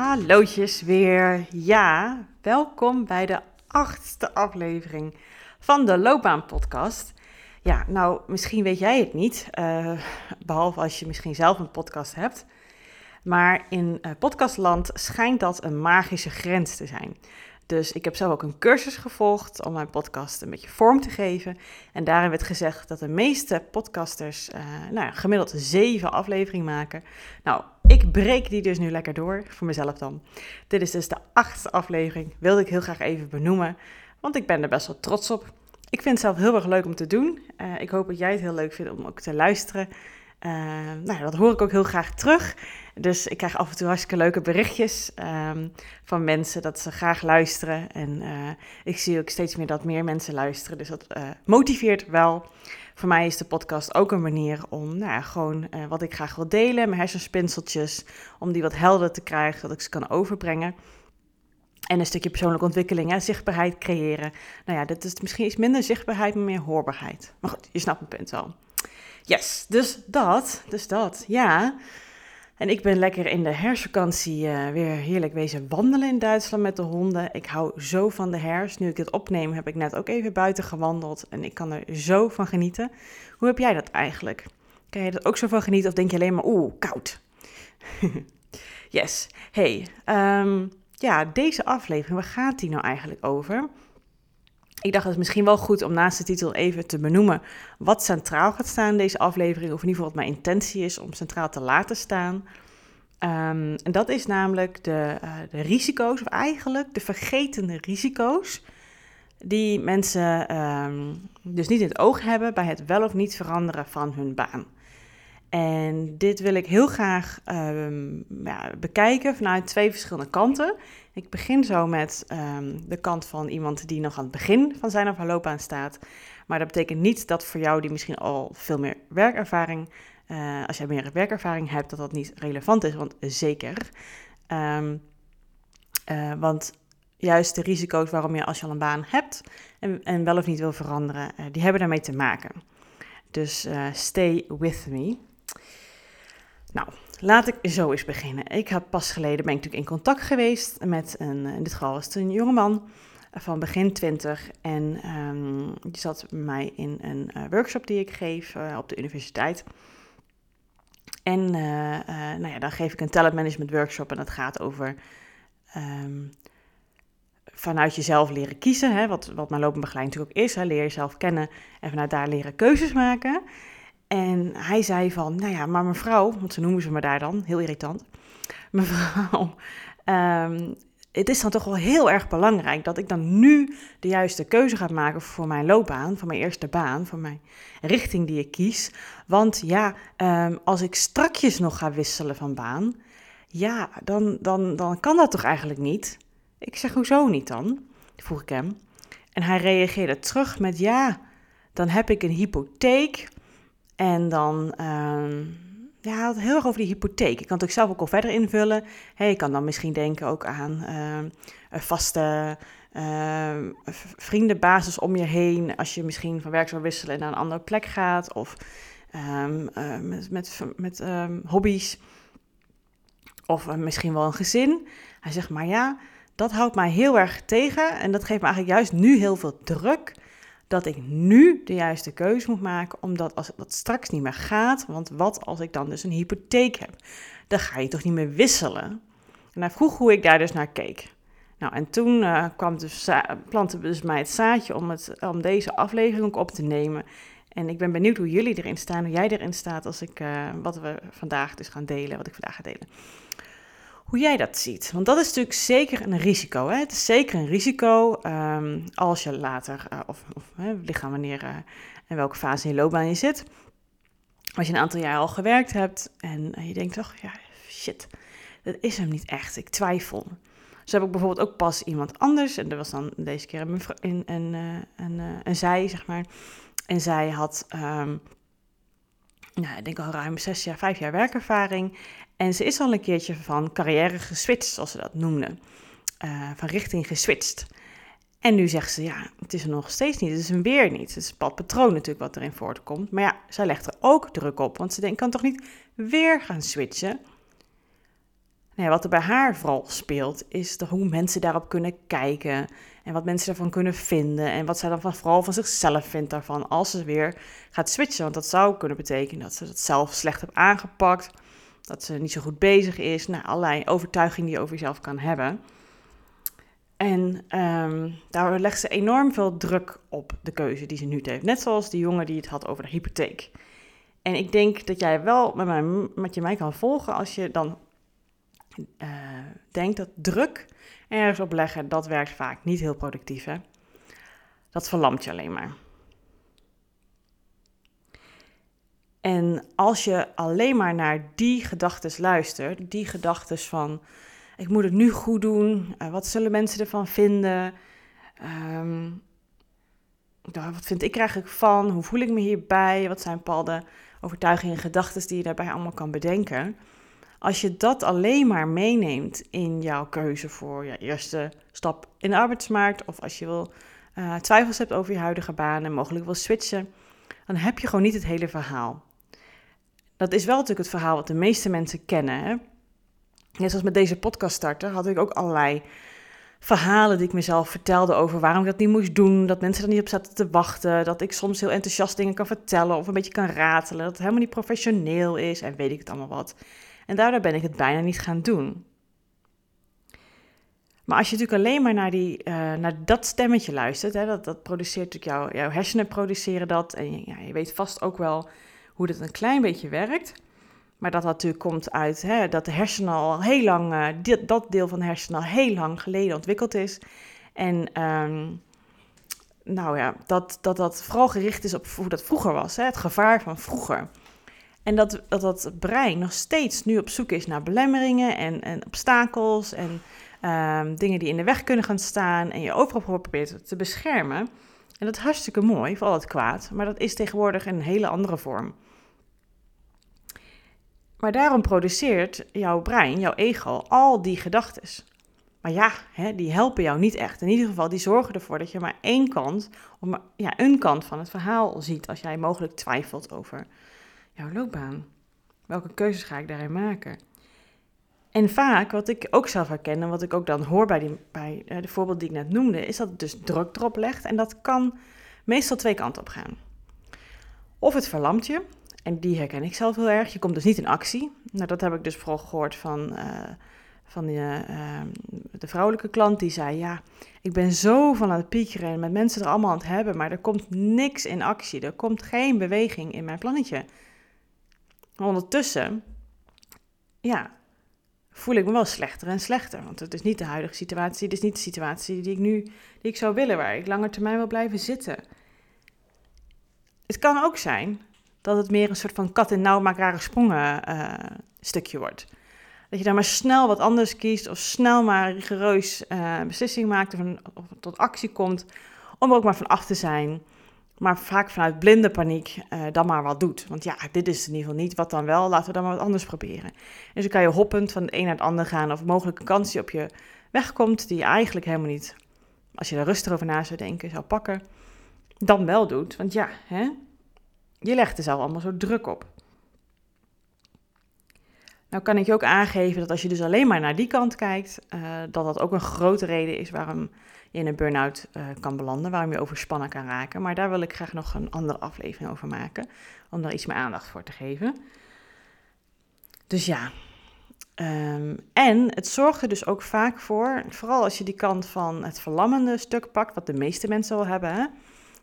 Hallootjes weer. Ja, welkom bij de achtste aflevering van de Loopbaan Podcast. Ja, nou, misschien weet jij het niet, uh, behalve als je misschien zelf een podcast hebt. Maar in uh, podcastland schijnt dat een magische grens te zijn. Dus ik heb zelf ook een cursus gevolgd om mijn podcast een beetje vorm te geven. En daarin werd gezegd dat de meeste podcasters uh, nou, gemiddeld zeven afleveringen maken. Nou, ik breek die dus nu lekker door, voor mezelf dan. Dit is dus de achtste aflevering, wilde ik heel graag even benoemen, want ik ben er best wel trots op. Ik vind het zelf heel erg leuk om te doen. Uh, ik hoop dat jij het heel leuk vindt om ook te luisteren. Uh, nou, dat hoor ik ook heel graag terug. Dus ik krijg af en toe hartstikke leuke berichtjes um, van mensen dat ze graag luisteren. En uh, ik zie ook steeds meer dat meer mensen luisteren. Dus dat motiveert wel. Voor mij is de podcast ook een manier om nou ja, gewoon uh, wat ik graag wil delen, mijn hersenspinseltjes, om die wat helder te krijgen, dat ik ze kan overbrengen. En een stukje persoonlijke ontwikkeling, hè, zichtbaarheid creëren. Nou ja, dit is misschien iets minder zichtbaarheid, maar meer hoorbaarheid. Maar goed, je snapt mijn punt wel. Yes, dus dat, dus dat, ja. En ik ben lekker in de herfstvakantie uh, weer heerlijk wezen wandelen in Duitsland met de honden. Ik hou zo van de herfst. Nu ik het opneem heb ik net ook even buiten gewandeld en ik kan er zo van genieten. Hoe heb jij dat eigenlijk? Kan je er ook zo van genieten of denk je alleen maar oeh, koud? yes. Hey, um, ja, deze aflevering, waar gaat die nou eigenlijk over? Ik dacht het is misschien wel goed om naast de titel even te benoemen wat centraal gaat staan in deze aflevering, of in ieder geval wat mijn intentie is om centraal te laten staan. Um, en dat is namelijk de, uh, de, risico's, of eigenlijk de vergetene risico's, die mensen um, dus niet in het oog hebben bij het wel of niet veranderen van hun baan. En dit wil ik heel graag um, ja, bekijken vanuit twee verschillende kanten. Ik begin zo met um, de kant van iemand die nog aan het begin van zijn of haar loopbaan staat. Maar dat betekent niet dat voor jou die misschien al veel meer werkervaring, uh, als jij meer werkervaring hebt, dat dat niet relevant is. Want zeker. Um, uh, want juist de risico's waarom je als je al een baan hebt en, en wel of niet wil veranderen, uh, die hebben daarmee te maken. Dus stay with me. Nou, laat ik zo eens beginnen. Ik heb pas geleden ben ik natuurlijk in contact geweest met een, in dit geval was het een jongeman van begin 20 en um, die zat bij mij in een uh, workshop die ik geef uh, op de universiteit. En nou ja, dan geef ik een talentmanagement workshop en dat gaat over um, vanuit jezelf leren kiezen, hè, wat, wat mijn loopbegeleiding natuurlijk ook is. Hè, leer jezelf kennen en vanuit daar leren keuzes maken. En hij zei van, nou ja, maar mevrouw, want ze noemen ze me daar dan, heel irritant. Mevrouw, um, het is dan toch wel heel erg belangrijk dat ik dan nu de juiste keuze ga maken voor mijn loopbaan, voor mijn eerste baan, voor mijn richting die ik kies. Want ja, um, als ik strakjes nog ga wisselen van baan, ja, dan, dan, dan kan dat toch eigenlijk niet? Ik zeg, hoezo niet dan? Vroeg ik hem. En hij reageerde terug met, ja, dan heb ik een hypotheek en dan, ja, hij had het heel erg over die hypotheek. Ik kan het ook zelf ook al verder invullen. Hey, je kan dan misschien denken ook aan uh, een vaste uh, vriendenbasis om je heen. Als je misschien van werk zou wisselen en naar een andere plek gaat. Of um, met, met, met hobby's. Of uh, misschien wel een gezin. Hij zegt, maar ja, dat houdt mij heel erg tegen. En dat geeft me eigenlijk juist nu heel veel druk dat ik nu de juiste keuze moet maken, omdat als dat straks niet meer gaat, want wat als ik dan dus een hypotheek heb? Dan ga je toch niet meer wisselen? En hij vroeg hoe ik daar dus naar keek. Nou, en toen uh, kwam dus, plantte dus mij het zaadje om, het, om deze aflevering op te nemen. En ik ben benieuwd hoe jullie erin staan, hoe jij erin staat als ik, uh, wat we vandaag dus gaan delen, wat ik vandaag ga delen hoe jij dat ziet. Want dat is natuurlijk zeker een risico. Hè? Het is zeker een risico um, als je later, uh, of, of hè, lichaam wanneer uh, in welke fase in je loopbaan je zit. Als je een aantal jaar al gewerkt hebt en uh, je denkt toch, ja, shit, dat is hem niet echt. Ik twijfel. Zo heb ik bijvoorbeeld ook pas iemand anders, en dat was dan deze keer een, een, een, een zij, zeg maar. En zij had um, nou, ik denk al ruim zes jaar, vijf jaar werkervaring. En ze is al een keertje van carrière geswitcht, zoals ze dat noemden. Uh, van richting geswitcht. En nu zegt ze, ja, het is er nog steeds niet, het is een weer niet. Het is het patroon natuurlijk wat erin voortkomt. Maar ja, zij legt er ook druk op, want ze denkt, ik kan toch niet weer gaan switchen? Nou wat er bij haar vooral speelt, is de, hoe mensen daarop kunnen kijken. En wat mensen daarvan kunnen vinden. En wat zij dan vooral van zichzelf vindt daarvan als ze weer gaat switchen. Want dat zou kunnen betekenen dat ze het zelf slecht heeft aangepakt. Dat ze niet zo goed bezig is. Nou, allerlei overtuigingen die je over jezelf kan hebben. En um, daar legt ze enorm veel druk op de keuze die ze nu heeft. Net zoals die jongen die het had over de hypotheek. En ik denk dat jij wel met, met je mij kan volgen als je dan uh, denkt dat druk ergens op leggen, dat werkt vaak niet heel productief. Hè? Dat verlamt je alleen maar. En als je alleen maar naar die gedachten luistert, die gedachten van ik moet het nu goed doen, uh, wat zullen mensen ervan vinden, um, wat vind ik er eigenlijk van, hoe voel ik me hierbij, wat zijn bepaalde overtuigingen en gedachten die je daarbij allemaal kan bedenken. Als je dat alleen maar meeneemt in jouw keuze voor je eerste stap in de arbeidsmarkt, of als je wil uh, twijfels hebt over je huidige baan en mogelijk wil switchen, dan heb je gewoon niet het hele verhaal. Dat is wel natuurlijk het verhaal wat de meeste mensen kennen. Hè? Net zoals met deze podcast starten, had ik ook allerlei verhalen die ik mezelf vertelde over waarom ik dat niet moest doen. Dat mensen er niet op zaten te wachten. Dat ik soms heel enthousiast dingen kan vertellen of een beetje kan ratelen. Dat het helemaal niet professioneel is en weet ik het allemaal wat. En daardoor ben ik het bijna niet gaan doen. Maar als je natuurlijk alleen maar naar, die, uh, naar dat stemmetje luistert, hè, dat, dat produceert natuurlijk jouw, jouw hersenen produceren dat. En ja, je weet vast ook wel hoe dat een klein beetje werkt. Maar dat dat natuurlijk komt uit hè, dat de hersenen al heel lang, dit, dat deel van de hersenen al heel lang geleden ontwikkeld is. En um, nou ja, dat, dat dat vooral gericht is op hoe dat vroeger was, hè, het gevaar van vroeger. En dat, dat dat brein nog steeds nu op zoek is naar belemmeringen en, en obstakels en um, dingen die in de weg kunnen gaan staan. En je overal probeert te beschermen. En dat is hartstikke mooi, voor al het kwaad. Maar dat is tegenwoordig een hele andere vorm. Maar daarom produceert jouw brein, jouw ego, al die gedachten. Maar ja, hè, die helpen jou niet echt. In ieder geval, die zorgen ervoor dat je maar één kant, of ja, een kant van het verhaal ziet als jij mogelijk twijfelt over jouw loopbaan. Welke keuzes ga ik daarin maken? En vaak, wat ik ook zelf herken en wat ik ook dan hoor bij, die, bij eh, de voorbeeld die ik net noemde, is dat het dus druk erop legt. En dat kan meestal twee kanten op gaan. Of het verlamt je, en die herken ik zelf heel erg. Je komt dus niet in actie. Nou, dat heb ik dus vooral gehoord van, uh, van die, uh, de vrouwelijke klant. Die zei, ja, ik ben zo van aan het piekeren en met mensen er allemaal aan het hebben, maar er komt niks in actie. Er komt geen beweging in mijn plannetje. Ondertussen, ja, voel ik me wel slechter en slechter. Want het is niet de huidige situatie, het is niet de situatie die ik nu die ik zou willen, waar ik langer termijn wil blijven zitten. Het kan ook zijn dat het meer een soort van kat en nauw rare sprongen uh, stukje wordt. Dat je dan maar snel wat anders kiest of snel maar rigoureus uh, beslissing maakt of, of, tot actie komt om ook maar van af te zijn. Maar vaak vanuit blinde paniek uh, dan maar wat doet. Want ja, dit is in ieder geval niet. Wat dan wel? Laten we dan maar wat anders proberen. En zo kan je hoppend van het een naar het ander gaan. Of mogelijk een kans die op je weg komt. Die je eigenlijk helemaal niet, als je er rustig over na zou denken, zou pakken. Dan wel doet. Want ja, hè, je legt er zelf allemaal zo druk op. Nou kan ik je ook aangeven dat als je dus alleen maar naar die kant kijkt, uh, dat dat ook een grote reden is waarom je in een burn-out uh, kan belanden, waarom je overspannen kan raken. Maar daar wil ik graag nog een andere aflevering over maken, om daar iets meer aandacht voor te geven. Dus ja, um, en het zorgt er dus ook vaak voor, vooral als je die kant van het verlammende stuk pakt, wat de meeste mensen wel hebben. Hè?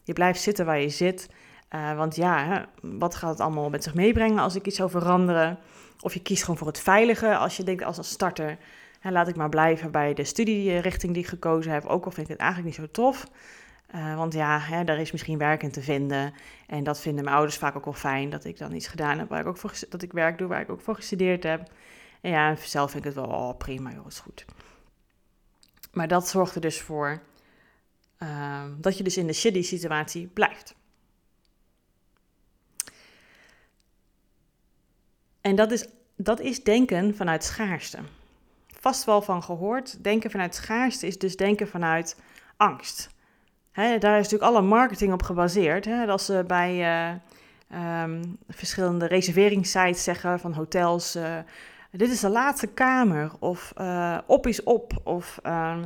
Je blijft zitten waar je zit. Uh, want ja, wat gaat het allemaal met zich meebrengen als ik iets zou veranderen? Of je kiest gewoon voor het veilige als je denkt als een starter, laat ik maar blijven bij de studierichting die ik gekozen heb, ook al vind ik het eigenlijk niet zo tof. Uh, want ja, hè, daar is misschien werk in te vinden. En dat vinden mijn ouders vaak ook wel fijn, dat ik dan iets gedaan heb waar ik ook voor, dat ik werk doe waar ik ook voor gestudeerd heb. En ja, zelf vind ik het wel oh, prima, joh, is goed. Maar dat zorgt er dus voor uh, dat je dus in de shitty situatie blijft. Dat is, dat is denken vanuit schaarste. Vast wel van gehoord. Denken vanuit schaarste is dus denken vanuit angst. daar is natuurlijk alle marketing op gebaseerd. Als ze bij uh, um, verschillende reserveringssites zeggen van hotels... Uh, dit is de laatste kamer, of uh, op is op, of uh,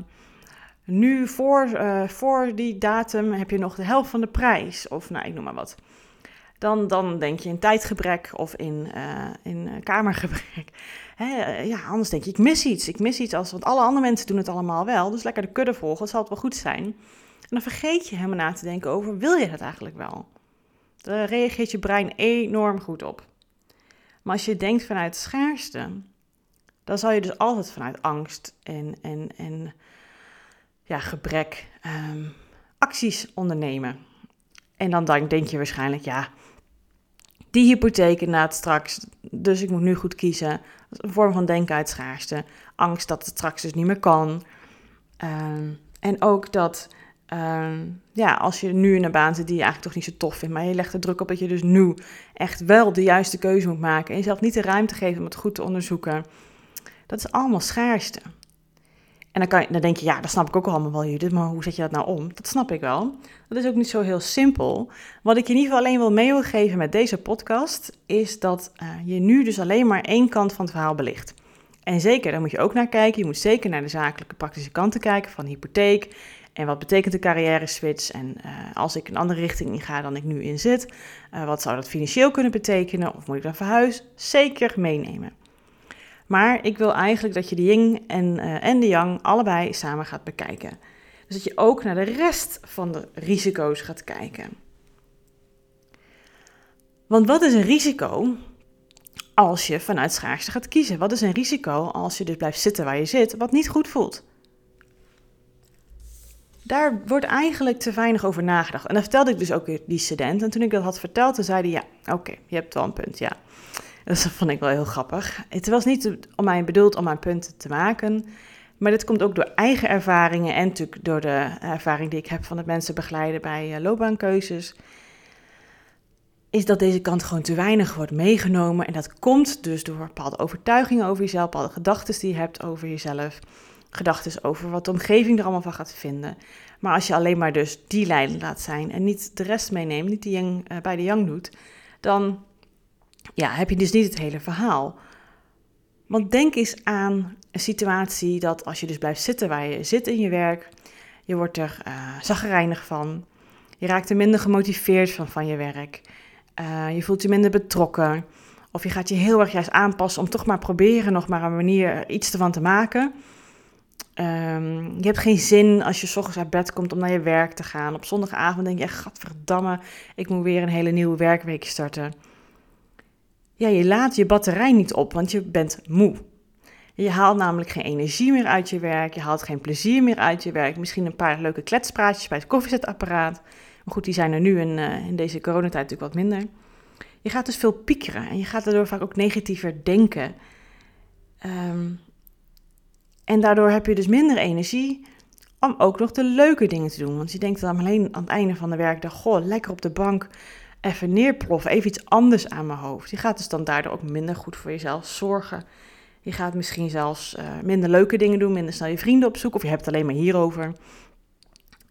nu voor, voor die datum heb je nog de helft van de prijs, of nou, ik noem maar wat. Dan, dan denk je in tijdgebrek of in, in kamergebrek. Hè, ja, anders denk je, ik mis iets, ik mis iets, als, want alle andere mensen doen het allemaal wel, dus lekker de kudde volgen, dat zal het wel goed zijn. En dan vergeet je helemaal na te denken over, wil je dat eigenlijk wel? Daar reageert je brein enorm goed op. Maar als je denkt vanuit schaarste, dan zal je dus altijd vanuit angst en, en, en ja, gebrek ehm, acties ondernemen. En dan denk je waarschijnlijk, ja, die hypotheek inderdaad straks, dus ik moet nu goed kiezen. een vorm van denken uit schaarste. Angst dat het straks dus niet meer kan. Ehm, en ook dat Ehm, ja, als je nu in een baan zit die je eigenlijk toch niet zo tof vindt, maar je legt er druk op dat je dus nu echt wel de juiste keuze moet maken en jezelf niet de ruimte geven om het goed te onderzoeken, dat is allemaal schaarste. En dan, kan dan denk je, ja, dat snap ik ook allemaal wel, Judith, maar hoe zet je dat nou om? Dat snap ik wel. Dat is ook niet zo heel simpel. Wat ik je in ieder geval alleen wil mee met deze podcast, is dat uh, je nu dus alleen maar één kant van het verhaal belicht. En zeker, daar moet je ook naar kijken. Je moet zeker naar de zakelijke praktische kanten kijken van hypotheek en wat betekent de carrière switch? En uh, als ik een andere richting in ga dan ik nu in zit, uh, wat zou dat financieel kunnen betekenen? Of moet ik dan verhuizen? Zeker meenemen. Maar ik wil eigenlijk dat je de yin en, uh, en de yang allebei samen gaat bekijken. Dus dat je ook naar de rest van de risico's gaat kijken. Want wat is een risico als je vanuit schaarste gaat kiezen? Wat is een risico als je dus blijft zitten waar je zit, wat niet goed voelt? daar wordt eigenlijk te weinig over nagedacht. En dat vertelde ik dus ook weer die student. En toen ik dat had verteld, toen zei hij, ja, oké, je hebt wel een punt, ja. Dat vond ik wel heel grappig. Het was niet om mij bedoeld om mijn punten te maken. Maar dit komt ook door eigen ervaringen en natuurlijk door de ervaring die ik heb van het mensen begeleiden bij uh, loopbaankeuzes. Is dat deze kant gewoon te weinig wordt meegenomen. En dat komt dus door bepaalde overtuigingen over jezelf, bepaalde gedachten die je hebt over jezelf gedachten over wat de omgeving er allemaal van gaat vinden. Maar als je alleen maar dus die lijn laat zijn en niet de rest meeneemt, niet die yang, uh, bij de yang doet, dan ja, heb je dus niet het hele verhaal. Want denk eens aan een situatie dat als je dus blijft zitten waar je zit in je werk, je wordt er uh, zaggerijnig van, je raakt er minder gemotiveerd van, van je werk, uh, je voelt je minder betrokken, of je gaat je heel erg juist aanpassen om toch maar proberen nog maar een manier iets ervan te maken. Um, je hebt geen zin als je s ochtends uit bed komt om naar je werk te gaan. Op zondagavond denk je, gadverdamme, ik moet weer een hele nieuwe werkweek starten. Ja, je laat je batterij niet op, want je bent moe. Je haalt namelijk geen energie meer uit je werk, je haalt geen plezier meer uit je werk. Misschien een paar leuke kletspraatjes bij het koffiezetapparaat. Maar goed, die zijn er nu in, uh, in deze coronatijd natuurlijk wat minder. Je gaat dus veel piekeren en je gaat daardoor vaak ook negatiever denken. Um, en daardoor heb je dus minder energie om ook nog de leuke dingen te doen. Want je denkt dan alleen aan het einde van de werkdag, goh, lekker op de bank even neerploffen, even iets anders aan mijn hoofd. Je gaat dus dan daardoor ook minder goed voor jezelf zorgen. Je gaat misschien zelfs uh, minder leuke dingen doen, minder snel je vrienden opzoeken, of je hebt het alleen maar hierover.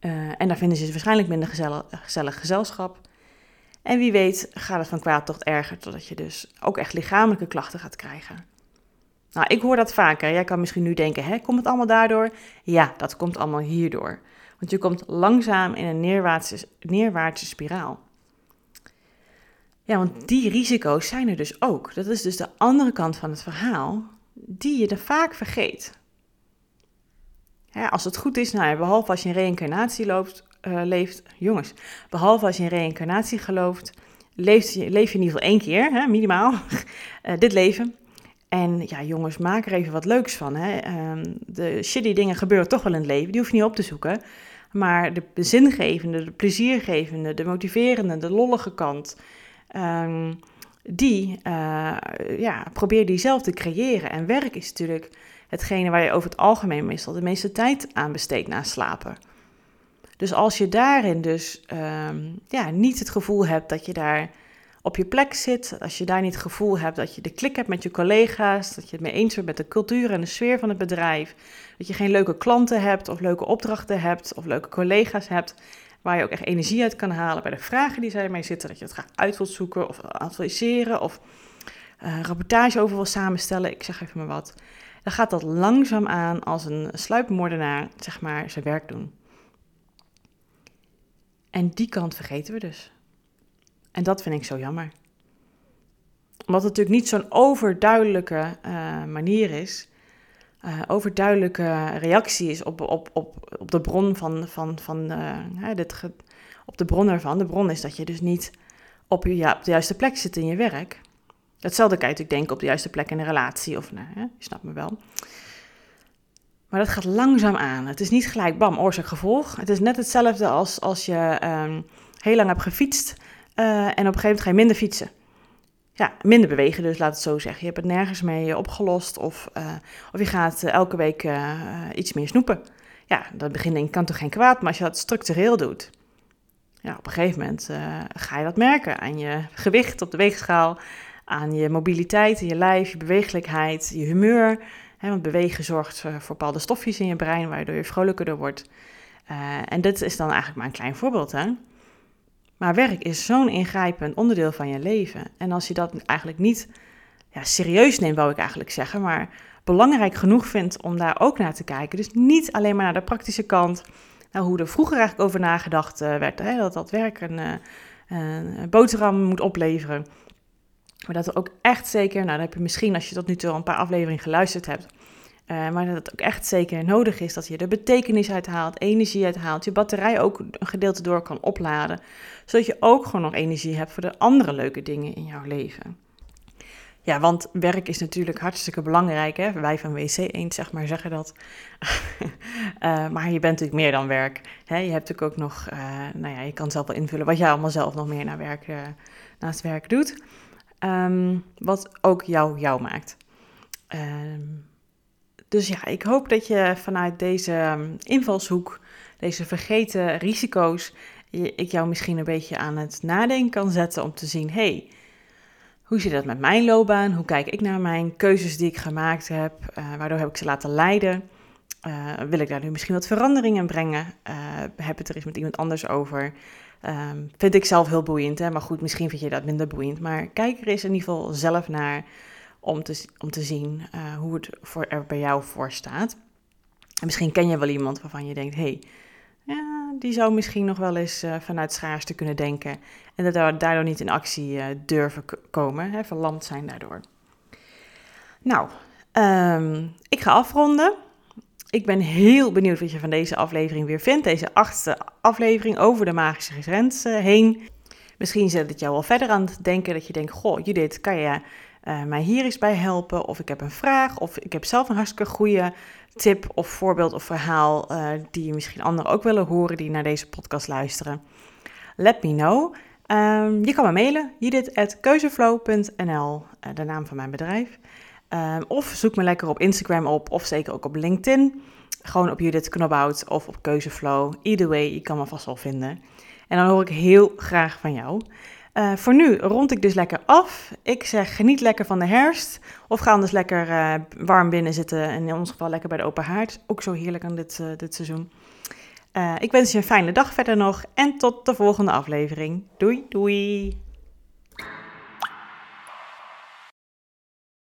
Uh, en daar vinden ze het waarschijnlijk minder gezellig, gezellig gezelschap. En wie weet gaat het van kwaad tot erger, totdat je dus ook echt lichamelijke klachten gaat krijgen. Nou, ik hoor dat vaker. Jij kan misschien nu denken, hè, komt het allemaal daardoor? Ja, dat komt allemaal hierdoor. Want je komt langzaam in een neerwaartse, neerwaartse spiraal. Ja, want die risico's zijn er dus ook. Dat is dus de andere kant van het verhaal, die je er vaak vergeet. als het goed is, nou behalve als je in reïncarnatie loopt, uh, leeft, jongens, behalve als je in reïncarnatie gelooft, leef je, leef je in ieder geval één keer, hè, minimaal, uh, dit leven. En ja, jongens, maak er even wat leuks van. Hè? Um, de shitty dingen gebeuren toch wel in het leven, die hoef je niet op te zoeken. Maar de zingevende, de pleziergevende, de motiverende, de lollige kant, um, die, uh, ja, probeer die zelf te creëren. En werk is natuurlijk hetgene waar je over het algemeen meestal de meeste tijd aan besteedt na slapen. Dus als je daarin dus um, ja, niet het gevoel hebt dat je daar op je plek zit, als je daar niet het gevoel hebt dat je de klik hebt met je collega's, dat je het mee eens bent met de cultuur en de sfeer van het bedrijf, dat je geen leuke klanten hebt of leuke opdrachten hebt of leuke collega's hebt, waar je ook echt energie uit kan halen bij de vragen die zij ermee zitten, dat je het graag uit wilt zoeken of adviseren of uh, rapportage over wil samenstellen, ik zeg even maar wat, dan gaat dat langzaam aan als een sluipmoordenaar, zeg maar, zijn werk doen. En die kant vergeten we dus. En dat vind ik zo jammer. Omdat het natuurlijk niet zo'n overduidelijke uh, manier is, uh, overduidelijke reactie is op, op, op, op de bron van, van, van uh, dit op de bron ervan. De bron is dat je dus niet op, je, de juiste plek zit in je werk. Hetzelfde kan je natuurlijk denken op de juiste plek in een relatie, of nou, hè, je snapt me wel. Maar dat gaat langzaam aan. Het is niet gelijk bam, oorzaak-gevolg. Het is net hetzelfde als als je um, heel lang hebt gefietst uh, en op een gegeven moment ga je minder fietsen. Ja, minder bewegen dus, laat het zo zeggen. Je hebt het nergens mee opgelost of, uh, of je gaat uh, elke week iets meer snoepen. Ja, dat begin ik kan toch geen kwaad, maar als je dat structureel doet, ja, op een gegeven moment ga je dat merken aan je gewicht op de weegschaal, aan je mobiliteit in je lijf, je bewegelijkheid, je humeur. Hè, want bewegen zorgt voor bepaalde stofjes in je brein, waardoor je vrolijker wordt. Uh, en dit is dan eigenlijk maar een klein voorbeeld. Hè? Maar werk is zo'n ingrijpend onderdeel van je leven. En als je dat eigenlijk niet ja, serieus neemt, wou ik eigenlijk zeggen, maar belangrijk genoeg vindt om daar ook naar te kijken. Dus niet alleen maar naar de praktische kant, naar hoe er vroeger eigenlijk over nagedacht uh, werd. Hè? Dat dat werk een, uh, een boterham moet opleveren. Maar dat er ook echt zeker, nou dan heb je misschien als je tot nu toe al een paar afleveringen geluisterd hebt, uh, maar dat het ook echt zeker nodig is dat je er betekenis uit haalt, energie uit haalt, je batterij ook een gedeelte door kan opladen, zodat je ook gewoon nog energie hebt voor de andere leuke dingen in jouw leven. Ja, want werk is natuurlijk hartstikke belangrijk. Hè? Wij van WC Eend zeg maar zeggen dat. uh, maar je bent natuurlijk meer dan werk. Hè? Je hebt natuurlijk ook nog, uh, nou ja, je kan zelf wel invullen wat jij allemaal zelf nog meer naar werk, naast werk doet. Um, wat ook jou jou maakt. Um, dus ja, ik hoop dat je vanuit deze um, invalshoek, deze vergeten risico's, ik jou misschien een beetje aan het nadenken kan zetten om te zien, hey, hoe zit dat met mijn loopbaan? Hoe kijk ik naar mijn keuzes die ik gemaakt heb? Uh, waardoor heb ik ze laten leiden? Uh, wil ik daar nu misschien wat veranderingen brengen? Uh, heb het er eens met iemand anders over? Um, vind ik zelf heel boeiend, hè? maar goed, misschien vind je dat minder boeiend. Maar kijk er eens in ieder geval zelf naar om te, om te zien uh, hoe het voor, er bij jou voor staat. En misschien ken je wel iemand waarvan je denkt, hey, ja, die zou misschien nog wel eens uh, vanuit schaarste kunnen denken. En dat daardoor niet in actie uh, durven komen, hè, verlamd zijn daardoor. Nou, um, ik ga afronden. Ik ben heel benieuwd wat je van deze aflevering weer vindt. Deze achtste aflevering over de magische grens heen. Misschien zet het jou wel verder aan het denken dat je denkt: Goh, Judith, kan je uh, mij hier eens bij helpen? Of ik heb een vraag, of ik heb zelf een hartstikke goede tip of voorbeeld of verhaal uh, die misschien anderen ook willen horen die naar deze podcast luisteren. Let me know. Um, je kan me mailen, judith.keuzeflow.nl, uh, de naam van mijn bedrijf. Um, of zoek me lekker op Instagram op, of zeker ook op LinkedIn. Gewoon op Judith Knobhout of op Keuzeflow. Either way, je kan me vast wel vinden. En dan hoor ik heel graag van jou. Uh, voor nu rond ik dus lekker af. Ik zeg geniet lekker van de herfst. Of ga anders lekker uh, warm binnen zitten. En in ons geval lekker bij de open haard. Ook zo heerlijk aan dit, uh, dit seizoen. ik wens je een fijne dag verder nog. En tot de volgende aflevering. Doei doei.